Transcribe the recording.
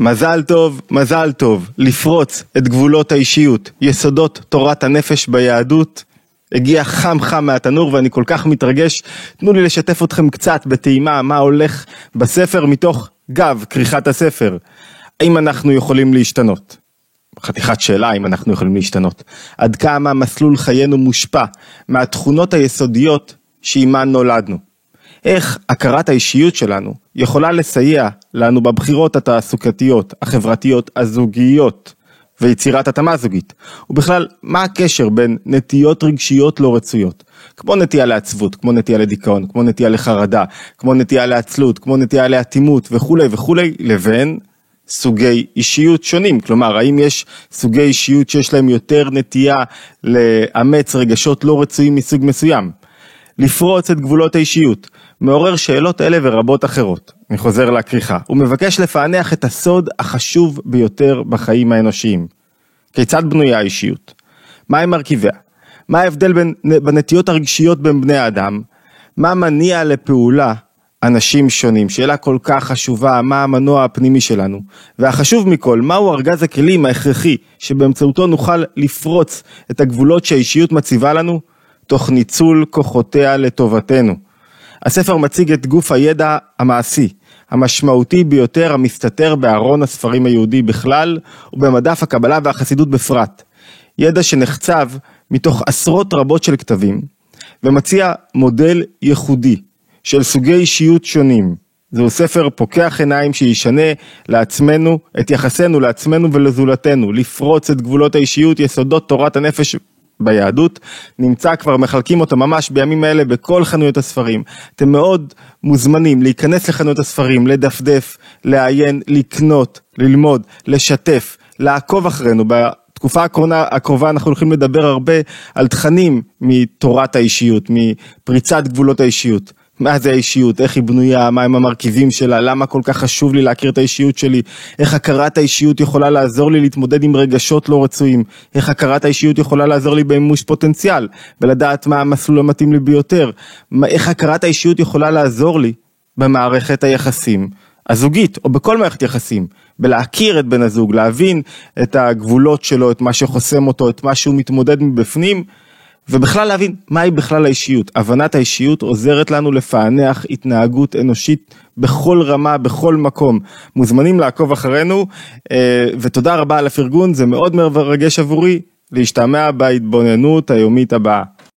מזל טוב, מזל טוב, לפרוץ את גבולות האישיות, יסודות תורת הנפש ביהדות. הגיע חם חם מהתנור ואני כל כך מתרגש. תנו לי לשתף אתכם קצת בטעימה מה הולך בספר מתוך גב כריכת הספר. האם אנחנו יכולים להשתנות? חתיכת שאלה אם אנחנו יכולים להשתנות. עד כמה מסלול חיינו מושפע מהתכונות היסודיות שעימן נולדנו. איך הכרת האישיות שלנו יכולה לסייע לנו בבחירות התעסוקתיות, החברתיות, הזוגיות ויצירת התאמה זוגית. ובכלל, מה הקשר בין נטיות רגשיות לא רצויות, כמו נטייה לעצבות, כמו נטייה לדיכאון, כמו נטייה לחרדה, כמו נטייה לעצלות, כמו נטייה לאטימות וכולי וכולי, לבין סוגי אישיות שונים, כלומר האם יש סוגי אישיות שיש להם יותר נטייה לאמץ רגשות לא רצויים מסוג מסוים, לפרוץ את גבולות האישיות, מעורר שאלות אלה ורבות אחרות. אני חוזר לכריכה. הוא מבקש לפענח את הסוד החשוב ביותר בחיים האנושיים. כיצד בנויה האישיות? מהם מרכיביה? מה ההבדל בין, בנטיות הרגשיות בין בני האדם? מה מניע לפעולה אנשים שונים? שאלה כל כך חשובה, מה המנוע הפנימי שלנו? והחשוב מכל, מהו ארגז הכלים ההכרחי שבאמצעותו נוכל לפרוץ את הגבולות שהאישיות מציבה לנו? תוך ניצול כוחותיה לטובתנו. הספר מציג את גוף הידע המעשי, המשמעותי ביותר המסתתר בארון הספרים היהודי בכלל, ובמדף הקבלה והחסידות בפרט. ידע שנחצב מתוך עשרות רבות של כתבים, ומציע מודל ייחודי של סוגי אישיות שונים. זהו ספר פוקח עיניים שישנה לעצמנו, את יחסנו לעצמנו ולזולתנו, לפרוץ את גבולות האישיות, יסודות תורת הנפש ביהדות, נמצא כבר, מחלקים אותו ממש בימים האלה בכל חנויות הספרים. אתם מאוד מוזמנים להיכנס לחנויות הספרים, לדפדף, לעיין, לקנות, ללמוד, לשתף, לעקוב אחרינו. בתקופה הקרובה, הקרובה אנחנו הולכים לדבר הרבה על תכנים מתורת האישיות, מפריצת גבולות האישיות. מה זה האישיות, איך היא בנויה, מהם המרכיבים שלה, למה כל כך חשוב לי להכיר את האישיות שלי, איך הכרת האישיות יכולה לעזור לי להתמודד עם רגשות לא רצויים, איך הכרת האישיות יכולה לעזור לי במימוש פוטנציאל, ולדעת מה המסלול המתאים לי ביותר, איך הכרת האישיות יכולה לעזור לי במערכת היחסים הזוגית, או בכל מערכת יחסים, בלהכיר את בן הזוג, להבין את הגבולות שלו, את מה שחוסם אותו, את מה שהוא מתמודד מבפנים, ובכלל להבין מהי בכלל האישיות. הבנת האישיות עוזרת לנו לפענח התנהגות אנושית בכל רמה, בכל מקום. מוזמנים לעקוב אחרינו, אה, ותודה רבה על הפרגון, זה מאוד מרגש עבורי להשתמע בהתבוננות היומית הבאה.